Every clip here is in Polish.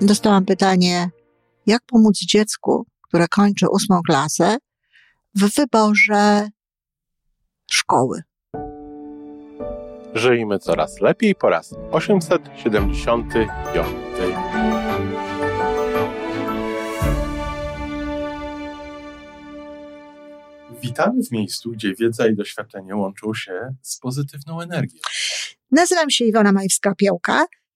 dostałam pytanie, jak pomóc dziecku, które kończy ósmą klasę, w wyborze szkoły. Żyjmy coraz lepiej po raz 875. Witamy w miejscu, gdzie wiedza i doświadczenie łączą się z pozytywną energią. Nazywam się Iwona Majwska-Piołka.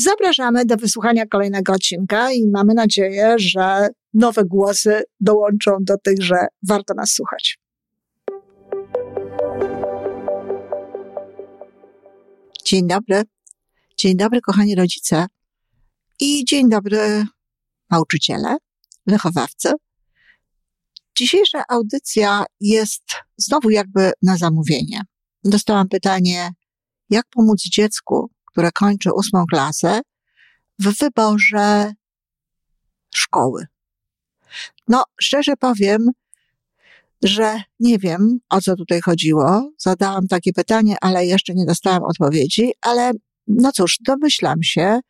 Zapraszamy do wysłuchania kolejnego odcinka i mamy nadzieję, że nowe głosy dołączą do tych, że warto nas słuchać. Dzień dobry. Dzień dobry, kochani rodzice. I dzień dobry, nauczyciele, wychowawcy. Dzisiejsza audycja jest znowu jakby na zamówienie. Dostałam pytanie, jak pomóc dziecku, które kończy ósmą klasę, w wyborze szkoły. No, szczerze powiem, że nie wiem, o co tutaj chodziło. Zadałam takie pytanie, ale jeszcze nie dostałam odpowiedzi, ale no cóż, domyślam się,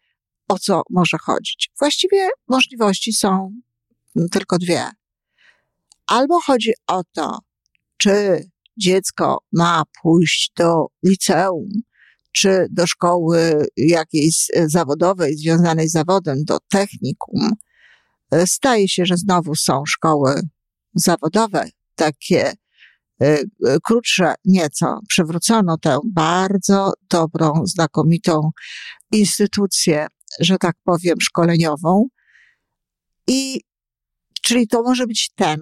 o co może chodzić. Właściwie możliwości są tylko dwie. Albo chodzi o to, czy dziecko ma pójść do liceum, czy do szkoły jakiejś zawodowej, związanej z zawodem, do technikum. Staje się, że znowu są szkoły zawodowe, takie e, krótsze nieco. Przywrócono tę bardzo dobrą, znakomitą instytucję, że tak powiem, szkoleniową. I czyli to może być ten,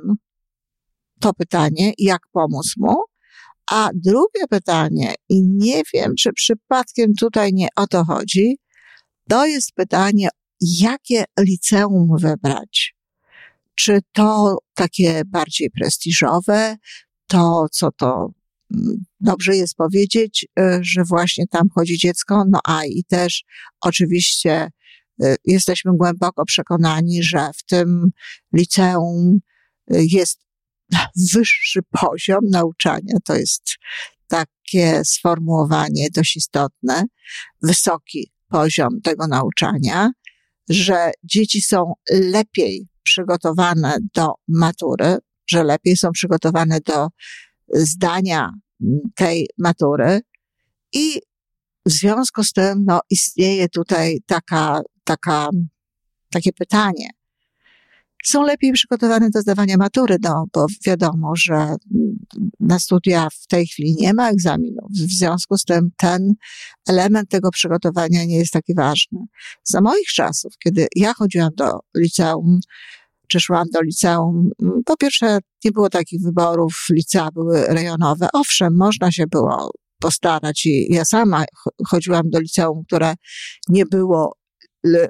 to pytanie, jak pomóc mu. A drugie pytanie, i nie wiem, czy przypadkiem tutaj nie o to chodzi, to jest pytanie, jakie liceum wybrać. Czy to takie bardziej prestiżowe, to co to mm, dobrze jest powiedzieć, y, że właśnie tam chodzi dziecko, no a i też oczywiście y, jesteśmy głęboko przekonani, że w tym liceum y, jest wyższy poziom nauczania. To jest takie sformułowanie dość istotne, wysoki poziom tego nauczania, że dzieci są lepiej przygotowane do matury, że lepiej są przygotowane do zdania tej matury i w związku z tym, no, istnieje tutaj taka, taka, takie pytanie, są lepiej przygotowane do zdawania matury, no, bo wiadomo, że na studia w tej chwili nie ma egzaminów. W związku z tym ten element tego przygotowania nie jest taki ważny. Za moich czasów, kiedy ja chodziłam do liceum, czy szłam do liceum, po pierwsze nie było takich wyborów, licea były rejonowe. Owszem, można się było postarać i ja sama chodziłam do liceum, które nie było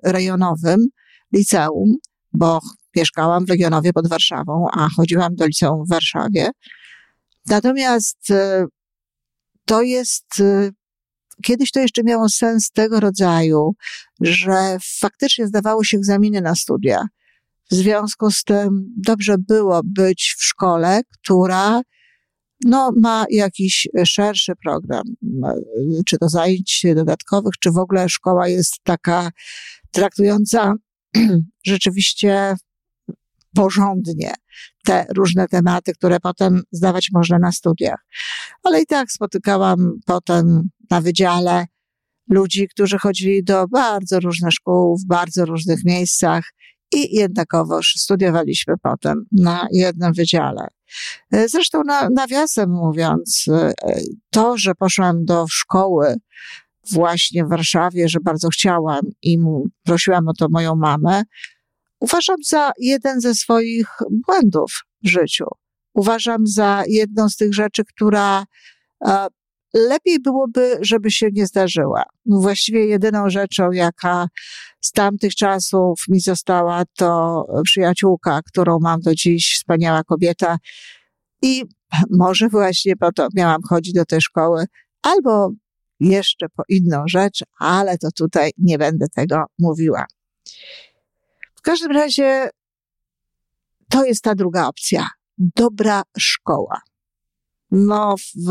rejonowym liceum, bo mieszkałam w Legionowie pod Warszawą, a chodziłam do liceum w Warszawie. Natomiast e, to jest, e, kiedyś to jeszcze miało sens tego rodzaju, że faktycznie zdawało się egzaminy na studia. W związku z tym dobrze było być w szkole, która no, ma jakiś szerszy program, czy to zajęć dodatkowych, czy w ogóle szkoła jest taka traktująca rzeczywiście porządnie te różne tematy, które potem zdawać można na studiach. Ale i tak spotykałam potem na wydziale ludzi, którzy chodzili do bardzo różnych szkół w bardzo różnych miejscach i jednakowoż studiowaliśmy potem na jednym wydziale. Zresztą na, nawiasem mówiąc, to, że poszłam do szkoły właśnie w Warszawie, że bardzo chciałam i prosiłam o to moją mamę, uważam za jeden ze swoich błędów w życiu. Uważam za jedną z tych rzeczy, która e, lepiej byłoby, żeby się nie zdarzyła. Właściwie jedyną rzeczą, jaka z tamtych czasów mi została, to przyjaciółka, którą mam do dziś, wspaniała kobieta. I może właśnie po to miałam chodzić do tej szkoły, albo jeszcze po inną rzecz, ale to tutaj nie będę tego mówiła. Każdym razie to jest ta druga opcja. Dobra szkoła. No, w,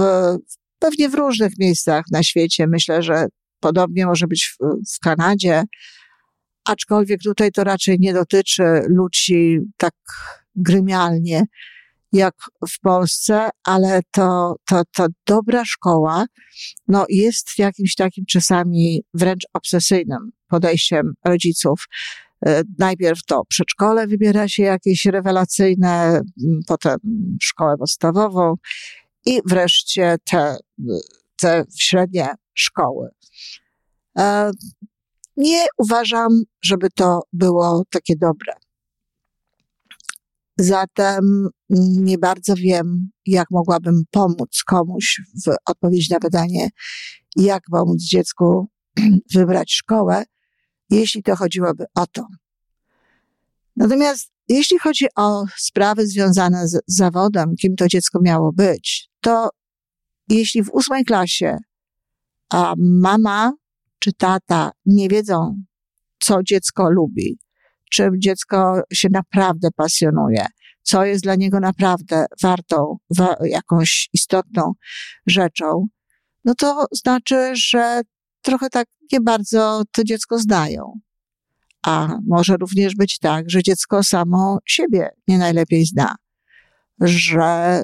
pewnie w różnych miejscach na świecie. Myślę, że podobnie może być w, w Kanadzie, aczkolwiek tutaj to raczej nie dotyczy ludzi tak grymialnie jak w Polsce, ale to, to, to dobra szkoła no, jest jakimś takim czasami wręcz obsesyjnym podejściem rodziców. E, najpierw to przedszkole wybiera się jakieś rewelacyjne, potem szkołę podstawową i wreszcie te, te średnie szkoły. E, nie uważam, żeby to było takie dobre. Zatem nie bardzo wiem, jak mogłabym pomóc komuś w odpowiedzi na pytanie, jak pomóc dziecku wybrać szkołę, jeśli to chodziłoby o to. Natomiast jeśli chodzi o sprawy związane z zawodem, kim to dziecko miało być, to jeśli w ósmej klasie a mama czy tata nie wiedzą, co dziecko lubi, czym dziecko się naprawdę pasjonuje, co jest dla niego naprawdę wartą, wa jakąś istotną rzeczą, no to znaczy, że trochę tak nie bardzo to dziecko znają. A może również być tak, że dziecko samo siebie nie najlepiej zna, że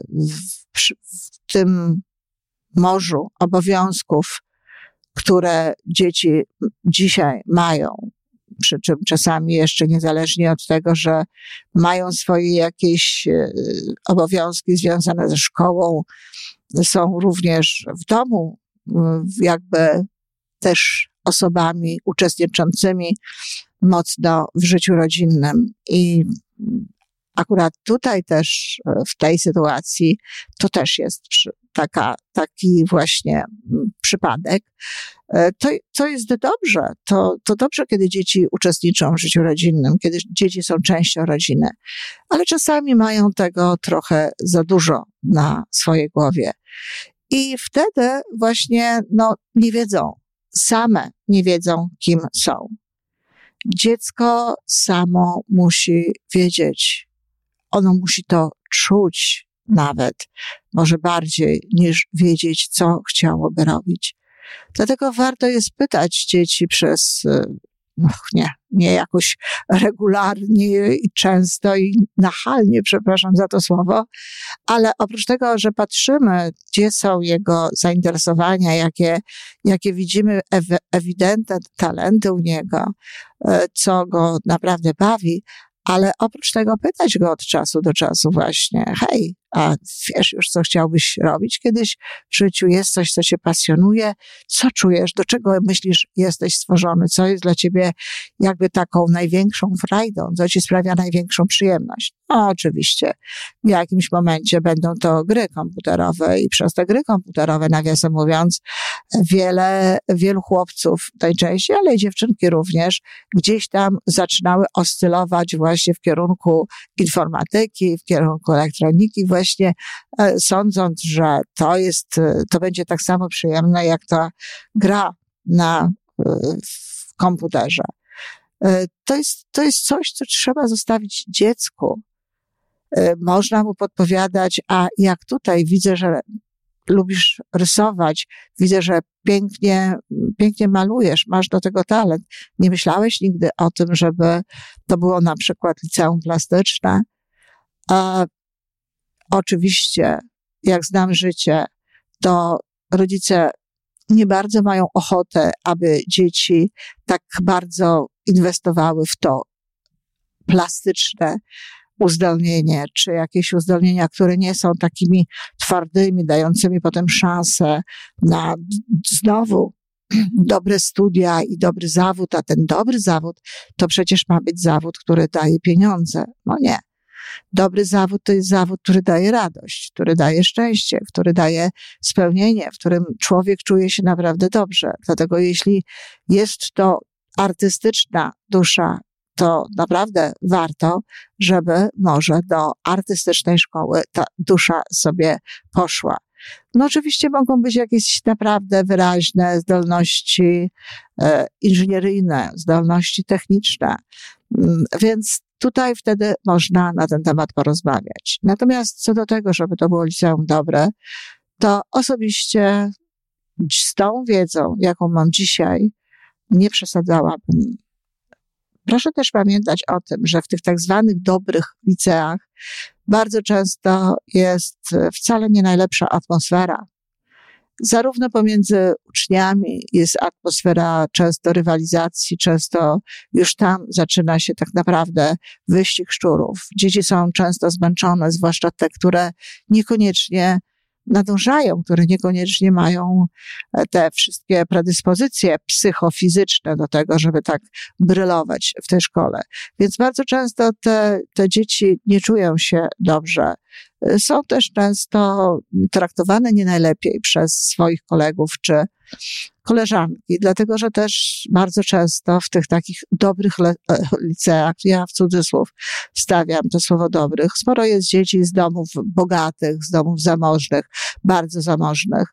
w, w tym morzu obowiązków, które dzieci dzisiaj mają, przy czym czasami jeszcze niezależnie od tego, że mają swoje jakieś e, obowiązki związane ze szkołą, są również w domu, jakby też osobami uczestniczącymi mocno w życiu rodzinnym. I akurat tutaj też, e, w tej sytuacji, to też jest taka, taki właśnie przypadek. E, to, to jest dobrze. To, to dobrze, kiedy dzieci uczestniczą w życiu rodzinnym, kiedy dzieci są częścią rodziny, ale czasami mają tego trochę za dużo na swojej głowie. I wtedy właśnie, no, nie wiedzą, same nie wiedzą, kim są. Dziecko samo musi wiedzieć, ono musi to czuć nawet, może bardziej niż wiedzieć, co chciałoby robić. Dlatego warto jest pytać dzieci przez no nie, nie jakoś regularnie i często i nachalnie, przepraszam za to słowo, ale oprócz tego, że patrzymy, gdzie są jego zainteresowania, jakie, jakie widzimy ew- ewidentne talenty u niego, e, co go naprawdę bawi, ale oprócz tego pytać go od czasu do czasu właśnie, hej, a wiesz już, co chciałbyś robić kiedyś w życiu? Jest coś, co cię pasjonuje? Co czujesz? Do czego myślisz, jesteś stworzony? Co jest dla ciebie jakby taką największą frajdą? Co ci sprawia największą przyjemność? No, oczywiście, w jakimś momencie będą to gry komputerowe i przez te gry komputerowe, nawiasem mówiąc, wiele, wielu chłopców najczęściej, ale i dziewczynki również, gdzieś tam zaczynały oscylować właśnie w kierunku informatyki, w kierunku elektroniki, właśnie e, sądząc, że to jest, e, to będzie tak samo przyjemne jak ta gra na e, w komputerze. To jest, to jest coś, co trzeba zostawić dziecku. Można mu podpowiadać, a jak tutaj widzę, że lubisz rysować, widzę, że pięknie, pięknie malujesz, masz do tego talent. Nie myślałeś nigdy o tym, żeby to było na przykład liceum plastyczne? Oczywiście, jak znam życie, to rodzice nie bardzo mają ochotę, aby dzieci tak bardzo inwestowały w to plastyczne uzdolnienie, czy jakieś uzdolnienia, które nie są takimi twardymi, dającymi potem szansę na znowu dobre studia i dobry zawód, a ten dobry zawód to przecież ma być zawód, który daje pieniądze. No nie. Dobry zawód to jest zawód, który daje radość, który daje szczęście, który daje spełnienie, w którym człowiek czuje się naprawdę dobrze. Dlatego jeśli jest to artystyczna dusza, to naprawdę warto, żeby może do artystycznej szkoły ta dusza sobie poszła. No oczywiście mogą być jakieś naprawdę wyraźne zdolności e, inżynieryjne, zdolności techniczne, mm, więc tutaj wtedy można na ten temat porozmawiać. Natomiast co do tego, żeby to było liceum dobre, to osobiście z tą wiedzą, jaką mam dzisiaj, nie przesadzałabym. Proszę też pamiętać o tym, że w tych tak zwanych dobrych liceach bardzo często jest wcale nie najlepsza atmosfera. Zarówno pomiędzy uczniami jest atmosfera często rywalizacji, często już tam zaczyna się tak naprawdę wyścig szczurów. Dzieci są często zmęczone, zwłaszcza te, które niekoniecznie nadążają, które niekoniecznie mają e, te wszystkie predyspozycje psychofizyczne do tego, żeby tak brylować w tej szkole. Więc bardzo często te, te dzieci nie czują się dobrze. E, są też często traktowane nie najlepiej przez swoich kolegów czy koleżanki, dlatego że też bardzo często w tych takich dobrych e, liceach, ja w cudzysłów wstawiam to słowo dobrych, sporo jest dzieci z domów bogatych, z domów zamożnych, bardzo zamożnych.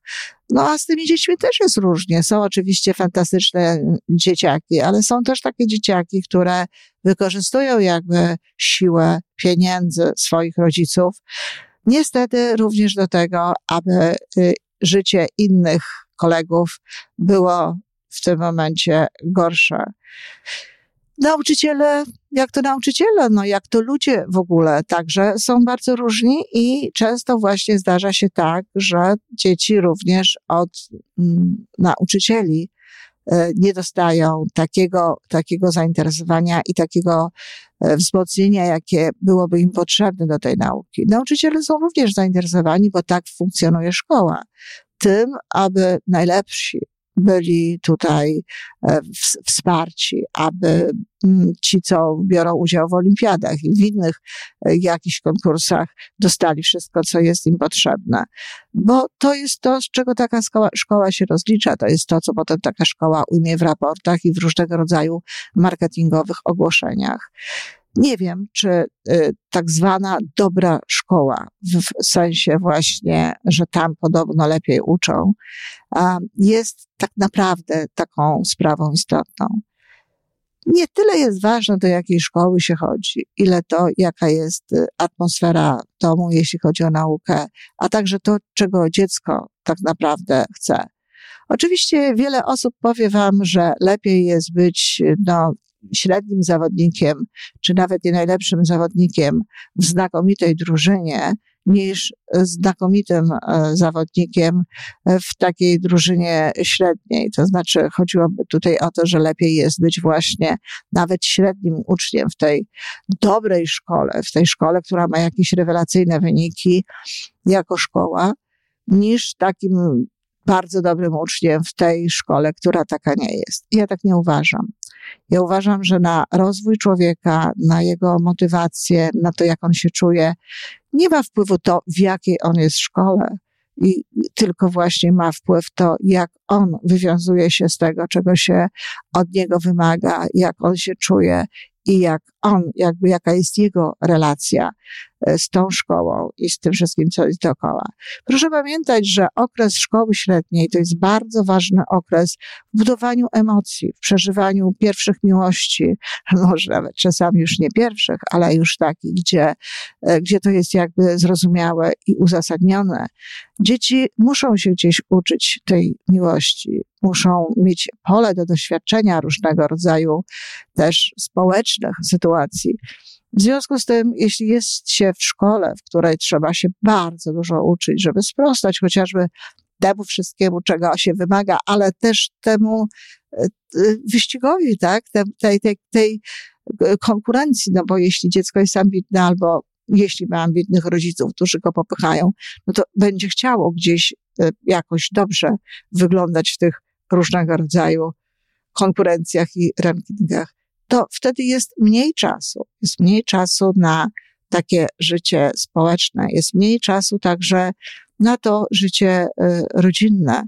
No a z tymi dziećmi też jest różnie. Są oczywiście fantastyczne dzieciaki, ale są też takie dzieciaki, które wykorzystują jakby siłę pieniędzy swoich rodziców. Niestety również do tego, aby y, życie innych kolegów było w tym momencie gorsze. Nauczyciele, jak to nauczyciele, no jak to ludzie w ogóle, także są bardzo różni i często właśnie zdarza się tak, że dzieci również od mm, nauczycieli e, nie dostają takiego, takiego zainteresowania i takiego e, wzmocnienia, jakie byłoby im potrzebne do tej nauki. Nauczyciele są również zainteresowani, bo tak funkcjonuje szkoła tym, aby najlepsi byli tutaj e, wsparci, aby mm, ci, co biorą udział w olimpiadach i w innych e, jakichś konkursach, dostali wszystko, co jest im potrzebne. Bo to jest to, z czego taka szkoła, szkoła się rozlicza. To jest to, co potem taka szkoła ujmie w raportach i w różnego rodzaju marketingowych ogłoszeniach. Nie wiem, czy y, tak zwana dobra szkoła, w sensie właśnie, że tam podobno lepiej uczą, jest tak naprawdę taką sprawą istotną. Nie tyle jest ważne, do jakiej szkoły się chodzi, ile to, jaka jest y, atmosfera domu, jeśli chodzi o naukę, a także to, czego dziecko tak naprawdę chce. Oczywiście wiele osób powie wam, że lepiej jest być no, średnim zawodnikiem, czy nawet nie najlepszym zawodnikiem w znakomitej drużynie, niż znakomitym e, zawodnikiem w takiej drużynie średniej. To znaczy, chodziłoby tutaj o to, że lepiej jest być właśnie nawet średnim uczniem w tej dobrej szkole, w tej szkole, która ma jakieś rewelacyjne wyniki jako szkoła, niż takim bardzo dobrym uczniem w tej szkole, która taka nie jest. Ja tak nie uważam. Ja uważam, że na rozwój człowieka, na jego motywację, na to, jak on się czuje, nie ma wpływu to, w jakiej on jest szkole, i tylko właśnie ma wpływ to, jak on wywiązuje się z tego, czego się od niego wymaga, jak on się czuje i jak on, jakby jaka jest jego relacja e, z tą szkołą i z tym wszystkim, co jest dookoła. Proszę pamiętać, że okres szkoły średniej to jest bardzo ważny okres w budowaniu emocji, w przeżywaniu pierwszych miłości, może nawet czasami już nie pierwszych, ale już takich, gdzie, e, gdzie to jest jakby zrozumiałe i uzasadnione. Dzieci muszą się gdzieś uczyć tej miłości, muszą mieć pole do doświadczenia różnego rodzaju też społecznych sytuacji. W związku z tym, jeśli jest się w szkole, w której trzeba się bardzo dużo uczyć, żeby sprostać chociażby temu wszystkiemu, czego się wymaga, ale też temu e, wyścigowi, tak, tej, tej, tej konkurencji, no bo jeśli dziecko jest ambitne albo jeśli ma ambitnych rodziców, którzy go popychają, no to będzie chciało gdzieś e, jakoś dobrze wyglądać w tych różnego rodzaju konkurencjach i rankingach, to wtedy jest mniej czasu. Jest mniej czasu na takie życie społeczne, jest mniej czasu także na to życie y, rodzinne.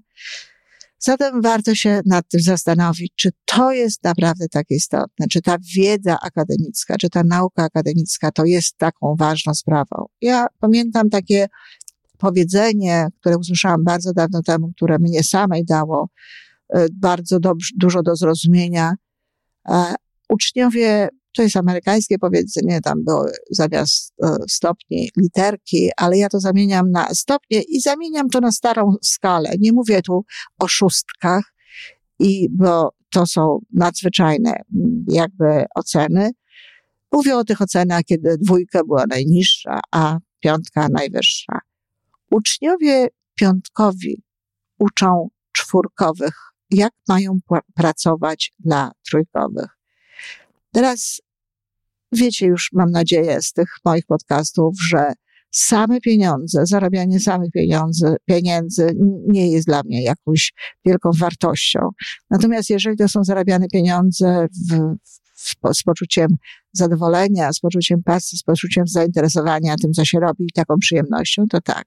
Zatem warto się nad tym zastanowić, czy to jest naprawdę tak istotne, czy ta wiedza akademicka, czy ta nauka akademicka to jest taką ważną sprawą. Ja pamiętam takie powiedzenie, które usłyszałam bardzo dawno temu, które mnie samej dało e, bardzo dobrze, dużo do zrozumienia. Uczniowie, to jest amerykańskie powiedzenie, tam było zamiast e, stopni literki, ale ja to zamieniam na stopnie i zamieniam to na starą skalę. Nie mówię tu o szóstkach, i bo to są nadzwyczajne jakby oceny. Mówię o tych ocenach, kiedy dwójka była najniższa, a piątka najwyższa. Uczniowie piątkowi uczą czwórkowych, jak mają pracować dla trójkowych. Teraz wiecie już, mam nadzieję, z tych moich podcastów, że same pieniądze, zarabianie samych pieniędzy, pieniędzy nie jest dla mnie jakąś wielką wartością. Natomiast jeżeli to są zarabiane pieniądze w, w, z poczuciem zadowolenia, z poczuciem pasji, z poczuciem zainteresowania tym, co się robi, taką przyjemnością, to tak.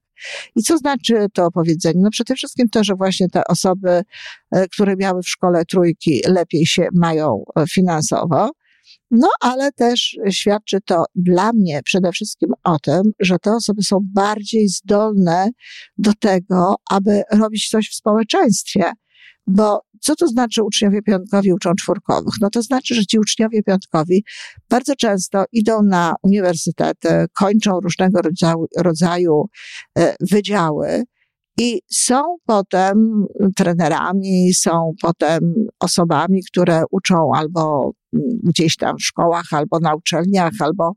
I co znaczy to powiedzenie? No przede wszystkim to, że właśnie te osoby, e, które miały w szkole trójki, lepiej się mają e, finansowo, no, ale też świadczy to dla mnie przede wszystkim o tym, że te osoby są bardziej zdolne do tego, aby robić coś w społeczeństwie. Bo co to znaczy uczniowie piątkowi uczą czwórkowych? No to znaczy, że ci uczniowie piątkowi bardzo często idą na uniwersytety, kończą różnego rodzaju, rodzaju e, wydziały, i są potem trenerami, są potem osobami, które uczą albo gdzieś tam w szkołach, albo na uczelniach, albo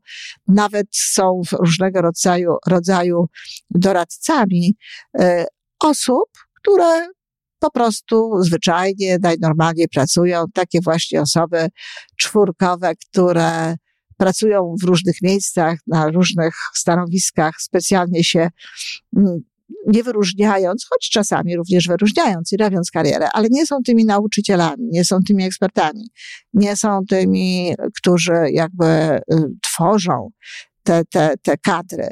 nawet są różnego rodzaju, rodzaju doradcami e, osób, które po prostu zwyczajnie, najnormalniej pracują. Takie właśnie osoby czwórkowe, które pracują w różnych miejscach, na różnych stanowiskach, specjalnie się mm, nie wyróżniając, choć czasami również wyróżniając i robiąc karierę, ale nie są tymi nauczycielami, nie są tymi ekspertami, nie są tymi, którzy jakby y, tworzą te, te, te kadry.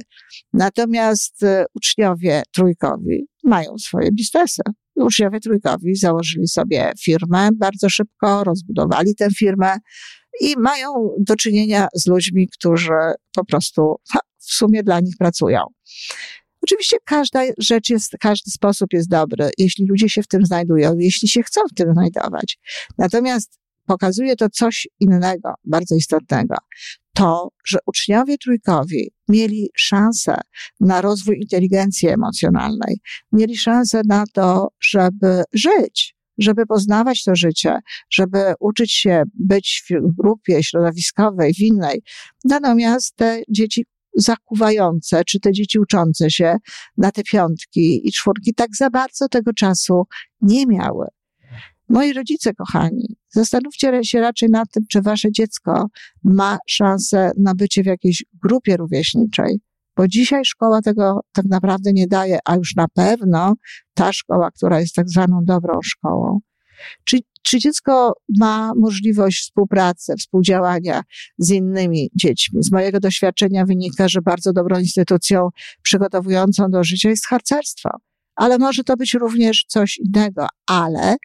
Natomiast y, uczniowie trójkowi mają swoje biznesy. Uczniowie trójkowi założyli sobie firmę bardzo szybko, rozbudowali tę firmę i mają do czynienia z ludźmi, którzy po prostu w sumie dla nich pracują. Oczywiście każda rzecz jest, każdy sposób jest dobry, jeśli ludzie się w tym znajdują, jeśli się chcą w tym znajdować. Natomiast pokazuje to coś innego, bardzo istotnego. To, że uczniowie trójkowi mieli szansę na rozwój inteligencji emocjonalnej, mieli szansę na to, żeby żyć, żeby poznawać to życie, żeby uczyć się być w grupie środowiskowej, w innej. Natomiast te dzieci zakuwające, czy te dzieci uczące się na te piątki i czwórki tak za bardzo tego czasu nie miały. Moi rodzice, kochani, zastanówcie się raczej nad tym, czy wasze dziecko ma szansę na bycie w jakiejś grupie rówieśniczej, bo dzisiaj szkoła tego tak naprawdę nie daje, a już na pewno ta szkoła, która jest tak zwaną dobrą szkołą. Czy czy dziecko ma możliwość współpracy, współdziałania z innymi dziećmi? Z mojego doświadczenia wynika, że bardzo dobrą instytucją przygotowującą do życia jest harcerstwo. Ale może to być również coś innego, ale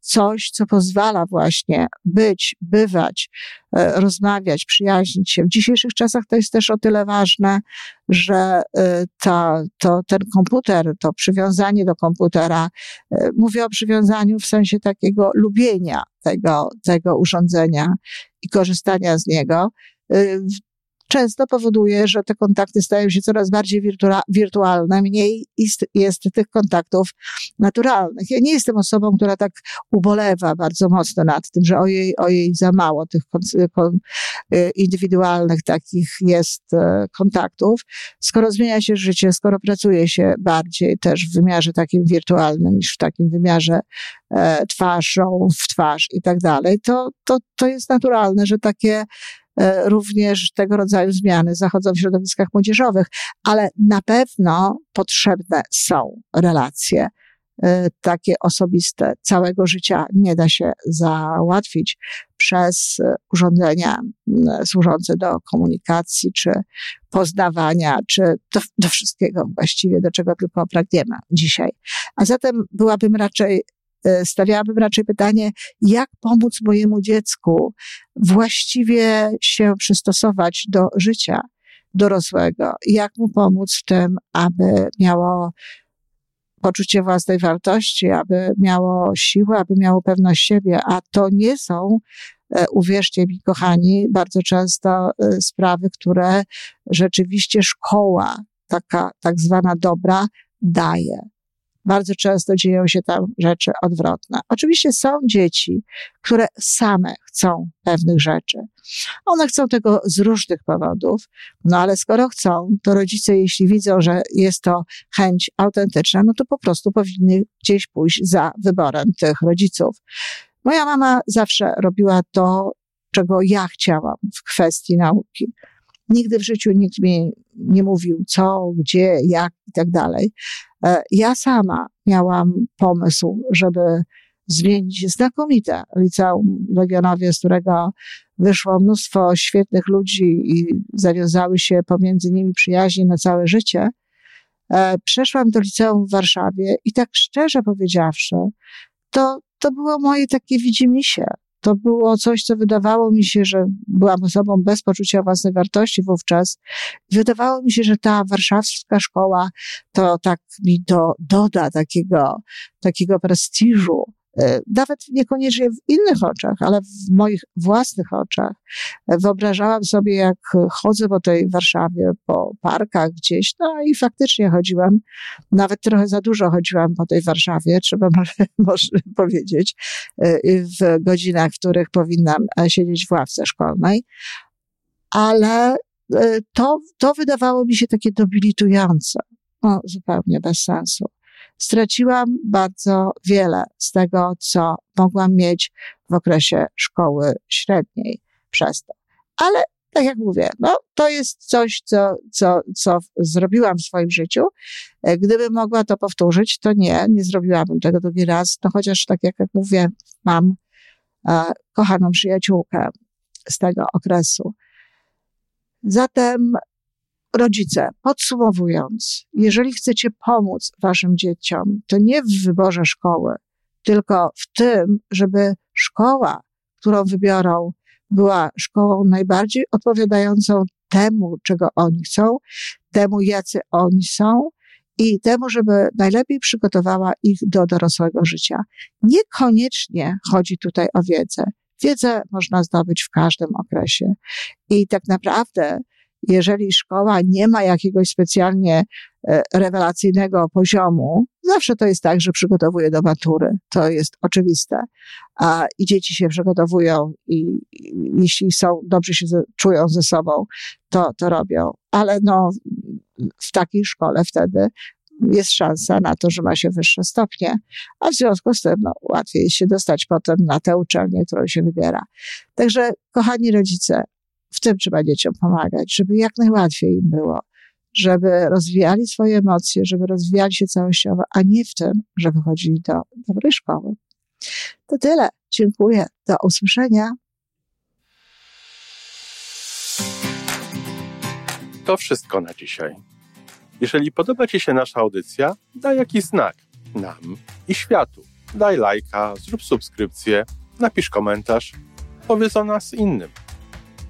coś, co pozwala właśnie być, bywać, e, rozmawiać, przyjaźnić się. W dzisiejszych czasach to jest też o tyle ważne, że e, ta, to, ten komputer, to przywiązanie do komputera, e, mówię o przywiązaniu w sensie takiego lubienia tego, tego urządzenia i korzystania z niego, często powoduje, że te kontakty stają się coraz bardziej wirtualne, mniej jest, jest tych kontaktów naturalnych. Ja nie jestem osobą, która tak ubolewa bardzo mocno nad tym, że ojej, ojej, za mało tych y, indywidualnych takich jest e, kontaktów. Skoro zmienia się życie, skoro pracuje się bardziej też w wymiarze takim wirtualnym niż w takim wymiarze e, twarzą w twarz i tak dalej, to, to, to jest naturalne, że takie również tego rodzaju zmiany zachodzą w środowiskach młodzieżowych, ale na pewno potrzebne są relacje e, takie osobiste. Całego życia nie da się załatwić przez urządzenia służące do komunikacji, czy poznawania, czy do, do wszystkiego właściwie, do czego tylko pragniemy dzisiaj. A zatem byłabym raczej e, stawiałabym raczej pytanie, jak pomóc mojemu dziecku właściwie się przystosować do życia dorosłego, jak mu pomóc w tym, aby miało poczucie własnej wartości, aby miało siłę, aby miało pewność siebie, a to nie są e, uwierzcie mi, kochani, bardzo często e, sprawy, które rzeczywiście szkoła, taka tak zwana dobra, daje. Bardzo często dzieją się tam rzeczy odwrotne. Oczywiście są dzieci, które same chcą pewnych rzeczy. One chcą tego z różnych powodów, no ale skoro chcą, to rodzice, jeśli widzą, że jest to chęć autentyczna, no to po prostu powinny gdzieś pójść za wyborem tych rodziców. Moja mama zawsze robiła to, czego ja chciałam w kwestii nauki. Nigdy w życiu nikt mi nie mówił co, gdzie, jak i tak dalej. E, ja sama miałam pomysł, żeby zmienić znakomite liceum Legionowie, z którego wyszło mnóstwo świetnych ludzi i zawiązały się pomiędzy nimi przyjaźnie na całe życie. E, przeszłam do liceum w Warszawie i tak szczerze powiedziawszy, to, to było moje takie widzimisię. To było coś, co wydawało mi się, że byłam osobą bez poczucia własnej wartości wówczas. Wydawało mi się, że ta warszawska szkoła to tak mi do, doda takiego, takiego prestiżu, nawet niekoniecznie w innych oczach, ale w moich własnych oczach. E, wyobrażałam sobie, jak chodzę po tej Warszawie, po parkach gdzieś, no i faktycznie chodziłam, nawet trochę za dużo chodziłam po tej Warszawie, trzeba może powiedzieć, e, w godzinach, w których powinnam siedzieć w ławce szkolnej, ale to, to wydawało mi się takie debilitujące, no, zupełnie bez sensu straciłam bardzo wiele z tego, co mogłam mieć w okresie szkoły średniej przez to. Ale tak jak mówię, no, to jest coś, co, co, co zrobiłam w swoim życiu. E, gdybym mogła to powtórzyć, to nie, nie zrobiłabym tego drugi raz. No chociaż, tak jak, mówię, mam e, kochaną przyjaciółkę z tego okresu. Zatem rodzice, podsumowując, jeżeli chcecie pomóc waszym dzieciom, to nie w wyborze szkoły, tylko w tym, żeby szkoła, którą wybiorą, była szkołą najbardziej odpowiadającą temu, czego oni chcą, temu, jacy oni są i temu, żeby najlepiej przygotowała ich do dorosłego życia. Niekoniecznie chodzi tutaj o wiedzę. Wiedzę można zdobyć w każdym okresie. I tak naprawdę jeżeli szkoła nie ma jakiegoś specjalnie e, rewelacyjnego poziomu, zawsze to jest tak, że przygotowuje do matury. To jest oczywiste. A, I dzieci się przygotowują i, i jeśli są, dobrze się czują ze sobą, to, to robią. Ale no, w takiej szkole wtedy jest szansa na to, że ma się wyższe stopnie, a w związku z tym no, łatwiej się dostać potem na tę uczelnię, którą się wybiera. Także, kochani rodzice, w tym trzeba dzieciom pomagać, żeby jak najłatwiej im było, żeby rozwijali swoje emocje, żeby rozwijali się całościowo, a nie w tym, żeby chodzili do dobrej szkoły. To tyle. Dziękuję. Do usłyszenia. To wszystko na dzisiaj. Jeżeli podoba Ci się nasza audycja, daj jakiś znak nam i światu. Daj lajka, zrób subskrypcję, napisz komentarz, powiedz o nas innym.